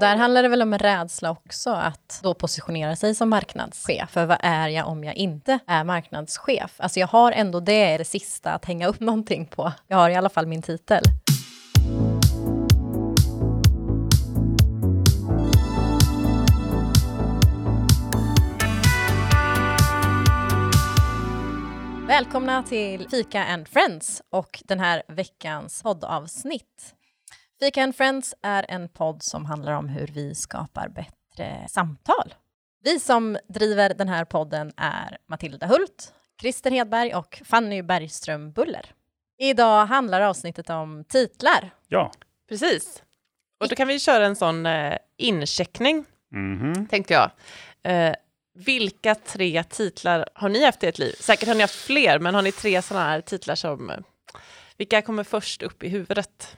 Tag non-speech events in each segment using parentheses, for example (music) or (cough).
Där handlar det väl om en rädsla också, att då positionera sig som marknadschef. För vad är jag om jag inte är marknadschef? Alltså jag har ändå det, det sista att hänga upp (laughs) någonting på. Jag har i alla fall min titel. Välkomna till Fika and Friends och den här veckans poddavsnitt. Fika and Friends är en podd som handlar om hur vi skapar bättre samtal. Vi som driver den här podden är Matilda Hult, Christer Hedberg och Fanny Bergström Buller. Idag handlar avsnittet om titlar. Ja. Precis. Och då kan vi köra en sån eh, incheckning, Mhm. tänkte jag. Eh, vilka tre titlar har ni haft i ert liv? Säkert har ni haft fler, men har ni tre sådana här titlar som... Eh, vilka kommer först upp i huvudet?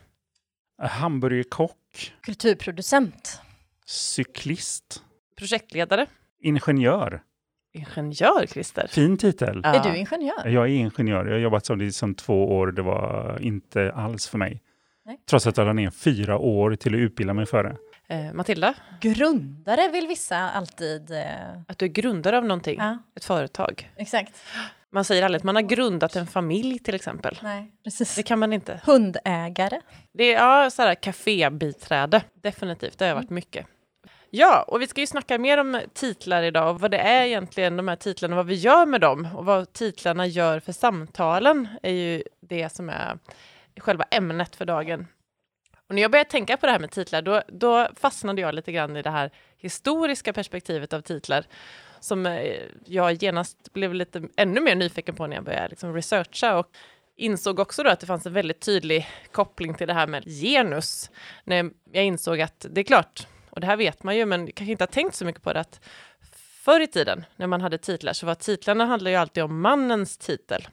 Hamburgerkock, Kulturproducent. cyklist, Projektledare? ingenjör. Ingenjör, Christer? Fin titel. Ja. Är du ingenjör? Jag är ingenjör. Jag har jobbat som det som två år. Det var inte alls för mig. Nej. Trots att jag la ner fyra år till att utbilda mig för det. Eh, Matilda? Grundare vill vissa alltid... Eh, Att du är grundare av någonting, ja, ett företag. exakt. Man säger aldrig att man har grundat en familj till exempel. Nej, precis. Det kan man inte. Hundägare. Det är ja, så här, kafébiträde, definitivt. Det har varit mycket. Ja, och vi ska ju snacka mer om titlar idag och vad det är egentligen de här titlarna, vad vi gör med dem och vad titlarna gör för samtalen är ju det som är själva ämnet för dagen. Och när jag började tänka på det här med titlar, då, då fastnade jag lite grann i det här historiska perspektivet av titlar som eh, jag genast blev lite ännu mer nyfiken på när jag började liksom researcha och insåg också då att det fanns en väldigt tydlig koppling till det här med genus. När jag insåg att det är klart, och det här vet man ju, men kanske inte har tänkt så mycket på det, att förr i tiden när man hade titlar så var titlarna handlade ju alltid om mannens titel.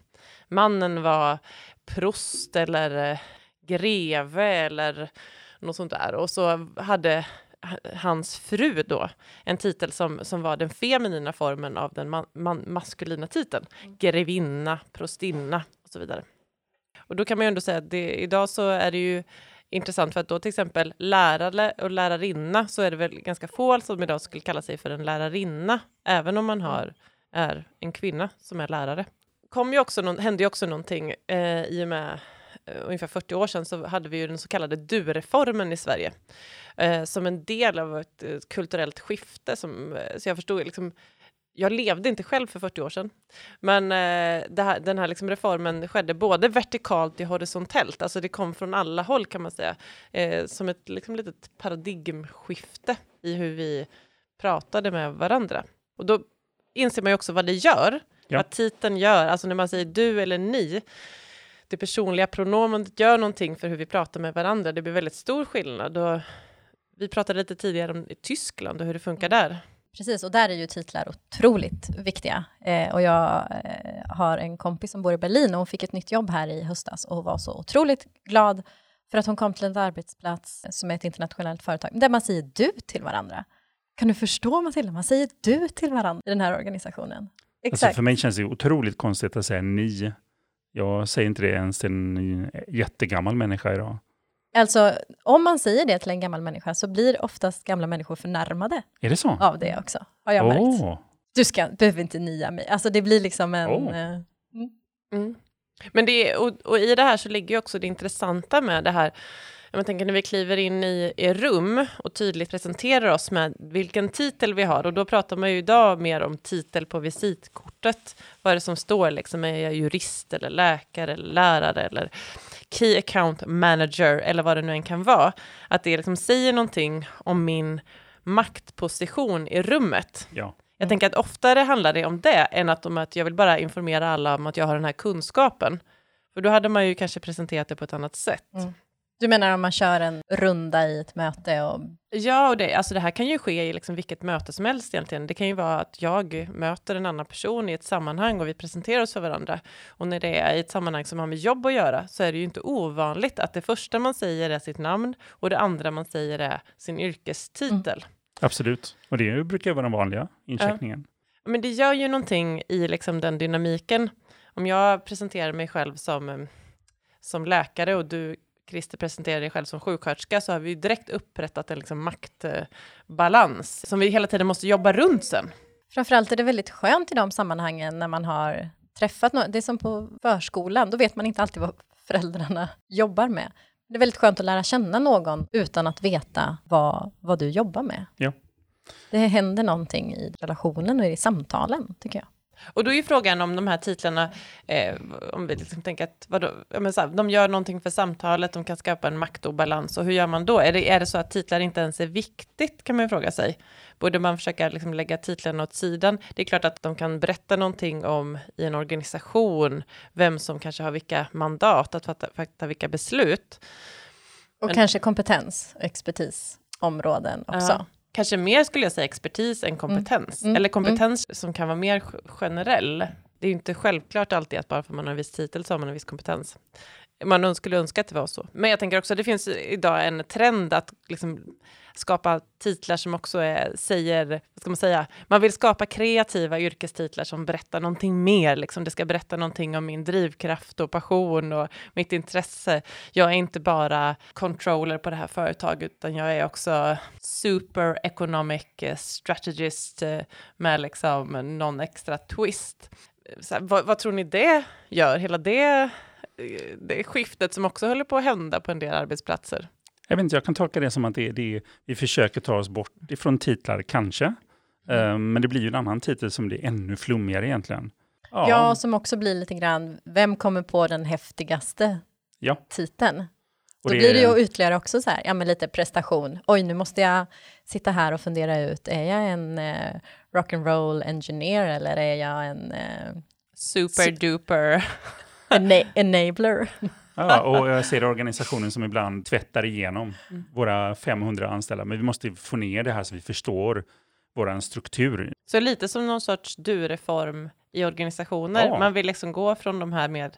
Mannen var prost eller eh, greve eller något sånt där. Och så hade hans fru då en titel som, som var den feminina formen av den man, man, maskulina titeln. Grevinna, prostinna och så vidare. Och då kan man ju ändå säga att det, idag så är det ju intressant för att då till exempel lärare och lärarinna så är det väl ganska få som idag skulle kalla sig för en lärarinna, även om man har, är en kvinna som är lärare. Kom ju också någon, hände ju också någonting eh, i och med ungefär 40 år sedan så hade vi ju den så kallade du-reformen i Sverige eh, som en del av ett eh, kulturellt skifte. Som, eh, så jag förstod liksom, jag levde inte själv för 40 år sedan, men eh, här, den här liksom reformen skedde både vertikalt och horisontellt, alltså det kom från alla håll kan man säga, eh, som ett liksom, litet paradigmskifte i hur vi pratade med varandra. Och då inser man ju också vad det gör, Ja. vad titeln gör, alltså när man säger du eller ni, det personliga pronomenet gör någonting för hur vi pratar med varandra. Det blir väldigt stor skillnad. Och vi pratade lite tidigare om Tyskland och hur det funkar där. Precis, och där är ju titlar otroligt viktiga. Eh, och jag eh, har en kompis som bor i Berlin och hon fick ett nytt jobb här i höstas och var så otroligt glad för att hon kom till en arbetsplats som är ett internationellt företag där man säger du till varandra. Kan du förstå Matilda? Man säger du till varandra i den här organisationen. Alltså Exakt. för mig känns det otroligt konstigt att säga ni. Jag säger inte det ens till en jättegammal människa idag. Alltså, om man säger det till en gammal människa så blir oftast gamla människor förnärmade Är det så? av det också, har jag märkt. Åh, Du ska, behöver inte nia mig. Alltså det blir liksom en... Åh. eh, Mm. Men det, och, och i det här så ligger ju också det intressanta med det här. Jag tänker när vi kliver in i, i rum och tydligt presenterar oss med vilken titel vi har. Och då pratar man ju idag mer om titel på visitkortet. Vad är det som står liksom? Är jag jurist eller läkare eller lärare eller key account manager eller vad det nu än kan vara. Att det liksom säger någonting om min maktposition i rummet. ja. Jag tänker att oftare handlar det om det än att, om att jag vill bara informera alla om att jag har den här kunskapen. För då hade man ju kanske presenterat det på ett annat sätt. Mm. Du menar om man kör en runda i ett möte och... Ja, och det, alltså det här kan ju ske i liksom vilket möte som helst egentligen. Det kan ju vara att jag möter en annan person i ett sammanhang och vi presenterar oss för varandra. Och när det är i ett sammanhang som har med jobb att göra så är det ju inte ovanligt att det första man säger är sitt namn och det andra man säger är sin yrkestitel. Absolut. Och det brukar vara den vanliga incheckningen. Men det gör ju någonting i liksom den dynamiken. Om jag presenterar mig själv som, eh, som läkare och du Christer presenterar dig själv som sjuksköterska så har vi ju direkt upprättat en liksom maktbalans som vi hela tiden måste jobba runt sen. Framförallt är det väldigt skönt i de sammanhangen när man har träffat någon. Det är som på förskolan, då vet man inte alltid vad föräldrarna jobbar med. Det är väldigt skönt att lära känna någon utan att veta vad, vad du jobbar med. Ja. Det händer någonting i relationen och i samtalen, tycker jag. Och då är ju frågan om de här titlarna, eh, om vi liksom tänker att vadå, ja, så här, de gör någonting för samtalet, de kan skapa en maktobalans, och hur gör man då? Är det, är det så att titlar inte ens är viktigt, kan man ju fråga sig. Borde man försöka liksom lägga titlarna åt sidan? Det är klart att de kan berätta någonting om i en organisation, vem som kanske har vilka mandat att fatta, fatta vilka beslut. Och Men- kanske kompetens och expertisområden också. Ja. Kanske mer skulle jag säga expertis än kompetens. Mm. Eller kompetens som kan vara mer generell. Det är ju inte självklart alltid att bara för att man har en viss titel så har man en viss kompetens. Man skulle önska att det var så. Men jag tänker också att det finns idag en trend att liksom skapa titlar som också är, säger, vad ska man säga, man vill skapa kreativa yrkestitlar som berättar någonting mer, liksom det ska berätta någonting om min drivkraft och passion och mitt intresse. Jag är inte bara controller på det här företaget, utan jag är också super economic eh, strategist eh, med liksom någon extra twist. Så här, vad, vad tror ni det gör? Hela det, det skiftet som också håller på att hända på en del arbetsplatser. Jag, vet inte, jag kan tolka det som att det är det vi försöker ta oss bort ifrån titlar, kanske. Eh, men det blir ju en annan titel som blir ännu flummigare egentligen. Ja, som också blir lite grann, vem kommer på den häftigaste Ja. titeln? och Då blir det ju ytterligare också så här, ja men lite prestation. Oj, nu måste jag sitta här och fundera ut, är jag en eh, rock'n'roll engineer eller är jag en eh, Super duper. (laughs) ena- enabler? Ja, och jag ser organisationen som ibland tvättar igenom Mm. våra 500 anställda. Men vi måste få ner det här så vi förstår vår struktur. Så lite som någon sorts du-reform i organisationer. Ja. Man vill liksom gå från de här mer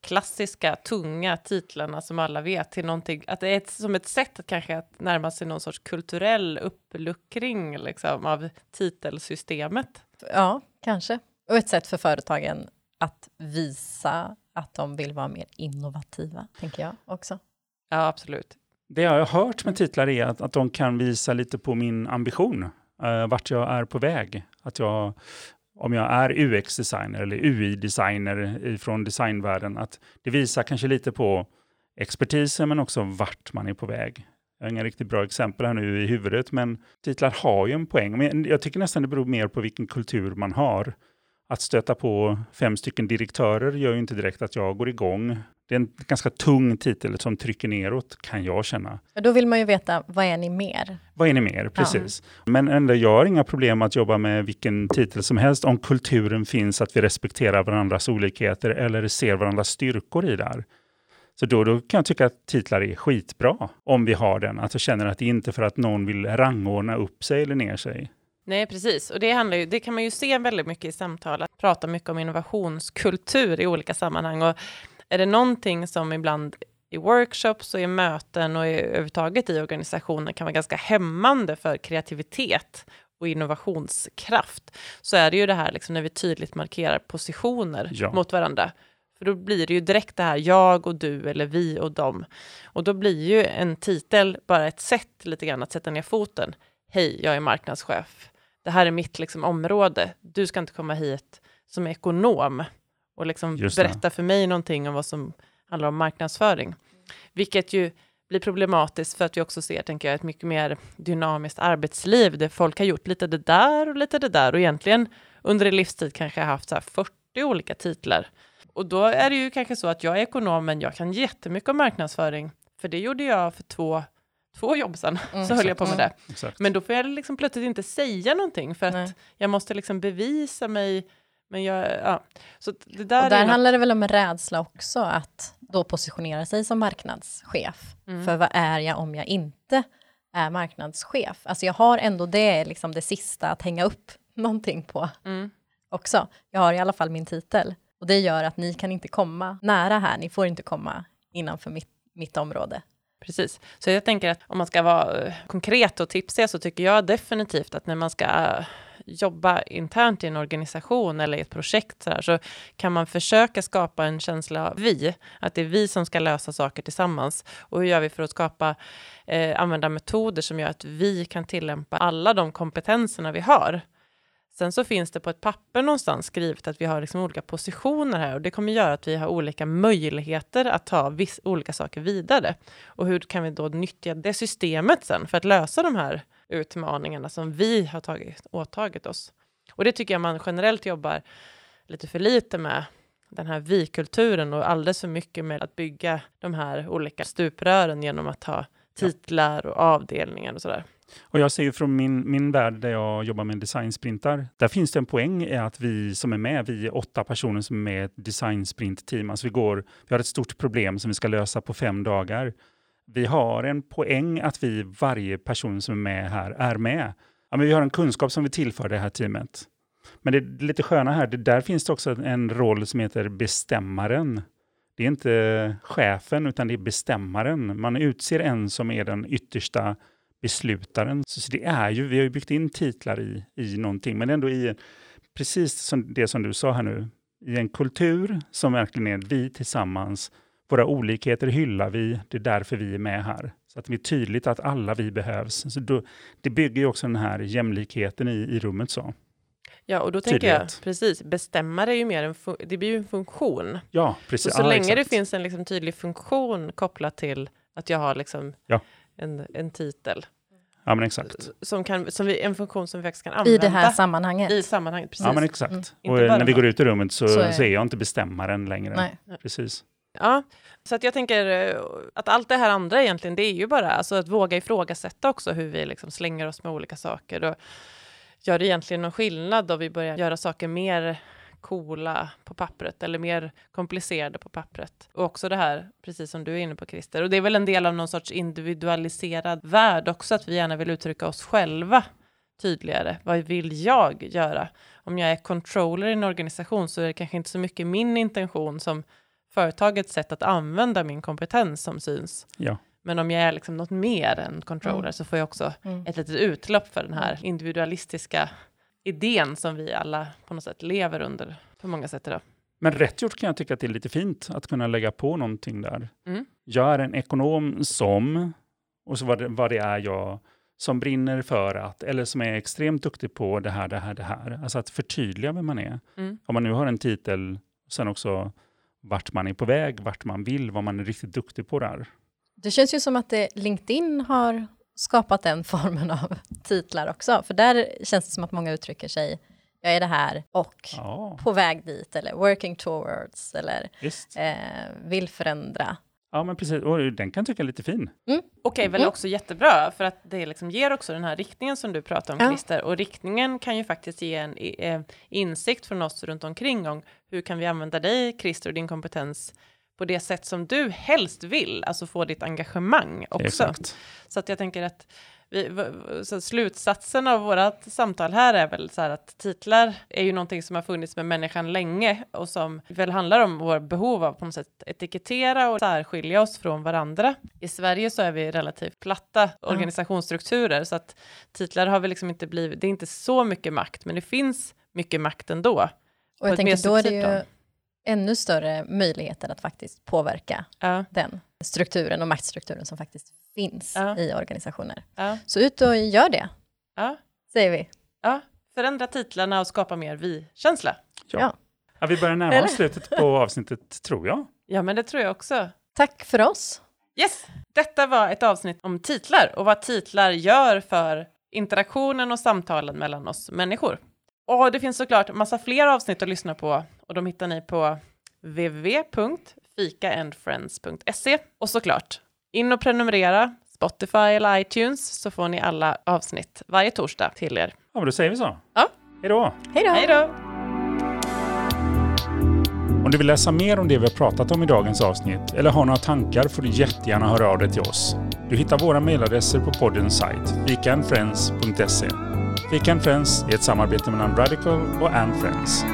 klassiska, tunga titlarna som alla vet till någonting, att det är ett, som ett sätt att kanske att närma sig någon sorts kulturell uppluckring liksom, av titelsystemet. Ja, kanske. Och ett sätt för företagen att visa att de vill vara mer innovativa, tänker jag också. Ja, absolut. Det jag har hört med titlar är att, att de kan visa lite på min ambition, uh, vart jag är på väg. Att jag, om jag är UX-designer eller UI-designer från designvärlden, att det visar kanske lite på expertisen men också vart man är på väg. Jag har inga riktigt bra exempel här nu i huvudet, men titlar har ju en poäng. Men jag tycker nästan det beror mer på vilken kultur man har. Att stöta på fem stycken direktörer gör ju inte direkt att jag går igång. Det är en ganska tung titel som trycker neråt, kan jag känna. Då vill man ju veta, vad är ni mer? Vad är ni mer? Precis. Men ändå, jag har inga problem att jobba med vilken titel som helst om kulturen finns, att vi respekterar varandras olikheter eller ser varandras styrkor i det här. Så då, då kan jag tycka att titlar är skitbra, om vi har den. Att jag känner att det inte är för att någon vill rangordna upp sig eller ner sig. Nej, precis. Och det, handlar ju, det kan man ju se väldigt mycket i samtal, att prata mycket om innovationskultur i olika sammanhang. Och är det någonting som ibland i workshops och i möten och i, överhuvudtaget i organisationer kan vara ganska hämmande för kreativitet och innovationskraft, så är det ju det här liksom när vi tydligt markerar positioner Ja. mot varandra. För då blir det ju direkt det här jag och du eller vi och dem. Och då blir ju en titel bara ett sätt lite grann att sätta ner foten. Hej, jag är marknadschef. Det här är mitt liksom, område. Du ska inte komma hit som ekonom och liksom berätta för mig någonting om vad som handlar om marknadsföring. Vilket ju blir problematiskt för att vi också ser, tänker jag, ett mycket mer dynamiskt arbetsliv där folk har gjort lite det där och lite det där och egentligen under en livstid kanske haft så här 40 olika titlar. Och då är det ju kanske så att jag är ekonom, men jag kan jättemycket om marknadsföring, för det gjorde jag för två, två jobb sedan, Mm, så höll jag på med mm. det. Exakt. Men då får jag liksom plötsligt inte säga någonting, för att Nej. jag måste liksom bevisa mig. Men jag, ja. Så det där Och där är något- handlar det väl om en rädsla också, att då positionera sig som marknadschef. Mm. För vad är jag om jag inte är marknadschef? Alltså jag har ändå det, liksom det sista att hänga upp (laughs) någonting på Mm. också. Jag har i alla fall min titel. Och det gör att ni kan inte komma nära här, ni får inte komma innanför mitt, mitt område. Precis. Så jag tänker att om man ska vara eh, konkret och tipsig så tycker jag definitivt att när man ska eh, jobba internt i en organisation eller i ett projekt så, här, så kan man försöka skapa en känsla av vi, att det är vi som ska lösa saker tillsammans. Och hur gör vi för att skapa, eh, använda metoder som gör att vi kan tillämpa alla de kompetenserna vi har. Sen så finns det på ett papper någonstans skrivet att vi har liksom olika positioner här och det kommer göra att vi har olika möjligheter att ta viss, olika saker vidare. Och hur kan vi då nyttja det systemet sen för att lösa de här utmaningarna som vi har tagit, åtagit oss? Och det tycker jag man generellt jobbar lite för lite med, den här vi-kulturen och alldeles för mycket med att bygga de här olika stuprören genom att ha titlar och avdelningar och sådär. Och jag ser ju från min, min värld där jag jobbar med designsprintar, där finns det en poäng i att vi som är med, vi är åtta personer som är med i ett designsprintteam, alltså vi, går, vi har ett stort problem som vi ska lösa på fem dagar. Vi har en poäng att vi, varje person som är med här, är med. Ja, men vi har en kunskap som vi tillför det här teamet. Men det lite sköna här, det, där finns det också en roll som heter bestämmaren. Det är inte chefen, utan det är bestämmaren. Man utser en som är den yttersta beslutaren. Så det är ju, vi har ju byggt in titlar i, i någonting, men ändå i precis som det som du sa här nu, i en kultur som verkligen är vi tillsammans. Våra olikheter hyllar vi, det är därför vi är med här. Så att det är tydligt att alla vi behövs. Så då, det bygger ju också den här jämlikheten i, i rummet. så. Ja, och då tänker jag precis, bestämmare är ju mer en, det blir ju en funktion. Ja, precis. Och så ja, länge exakt. det finns en liksom tydlig funktion kopplat till att jag har liksom Ja. en, en titel. Ja, men exakt. Som kan, som vi, en funktion som vi faktiskt kan använda. I det här sammanhanget. I sammanhanget, precis. Ja, men exakt. Mm. Och när vi går ut i rummet så, Så så, är- är... jag inte bestämmaren längre. Nej. Precis. Ja, så att jag tänker eh, att allt det här andra egentligen, det är ju bara alltså att våga ifrågasätta också hur vi liksom slänger oss med olika saker. Och gör det egentligen någon skillnad då vi börjar göra saker mer coola på pappret eller mer komplicerade på pappret. Och också det här, precis som du är inne på Christer, och det är väl en del av någon sorts individualiserad värld också, att vi gärna vill uttrycka oss själva tydligare. Vad vill jag göra? Om jag är controller i en organisation så är det kanske inte så mycket min intention som företagets sätt att använda min kompetens som syns. Ja. Men om jag är liksom något mer än controller Mm. så får jag också Mm. ett litet utlopp för den här individualistiska idén som vi alla på något sätt lever under på många sätt idag. Men rätt gjort kan jag tycka att det är lite fint att kunna lägga på någonting där. Mm. Jag är en ekonom som, och så vad det, vad det är jag som brinner för att, eller som är extremt duktig på det här, det här, det här. Alltså att förtydliga vem man är. Mm. Om man nu har en titel, sen också vart man är på väg, vart man vill, vad man är riktigt duktig på där. Det känns ju som att det, LinkedIn har skapat den (laughs) formen av titlar också. För där känns det som att många uttrycker sig, jag är det här och Ja, på väg dit, eller working towards, eller eh, vill förändra. Ja, men precis. Och den kan tycka är lite fin. Okej, väl Mm. också jättebra, för att det liksom ger också den här riktningen som du pratar om, Ja. Christer. Och riktningen kan ju faktiskt ge en eh, insikt från oss runt omkring om hur kan vi använda dig, Christer, och din kompetens på det sätt som du helst vill, alltså få ditt engagemang också. Exakt. Så att jag tänker att vi, så slutsatsen av vårt samtal här är väl så här att titlar är ju någonting som har funnits med människan länge och som väl handlar om vår behov av på något sätt etikettera och särskilja oss från varandra. I Sverige så är vi relativt platta organisationsstrukturer så att titlar har väl liksom inte blivit, det är inte så mycket makt, men det finns mycket makt ändå. Och jag tänker då är det ju. Ännu större möjligheter att faktiskt påverka Ja, den strukturen och maktstrukturen som faktiskt finns Ja. i organisationer. ja, Så ut och gör det, ja, säger vi. ja. Förändra titlarna och skapa mer vi-känsla. Ja. Ja. Ja, vi börjar närma oss slutet på (laughs) avsnittet, tror jag. Ja, men det tror jag också. Tack för oss. Yes! Detta var ett avsnitt om titlar och vad titlar gör för interaktionen och samtalen mellan oss människor. Och det finns såklart massa fler avsnitt att lyssna på och de hittar ni på www.fikaandfriends.se och såklart in och prenumerera Spotify eller iTunes så får ni alla avsnitt varje torsdag till er. Ja, men då säger vi så. Ja. Hej då! Hej då! Hej då! Om du vill läsa mer om det vi har pratat om i dagens avsnitt eller har några tankar får du jättegärna höra av dig till oss. Du hittar våra mejladresser på poddens sajt, fikaandfriends.se. Fika and Friends är ett samarbete mellan Radical och Ann Friends.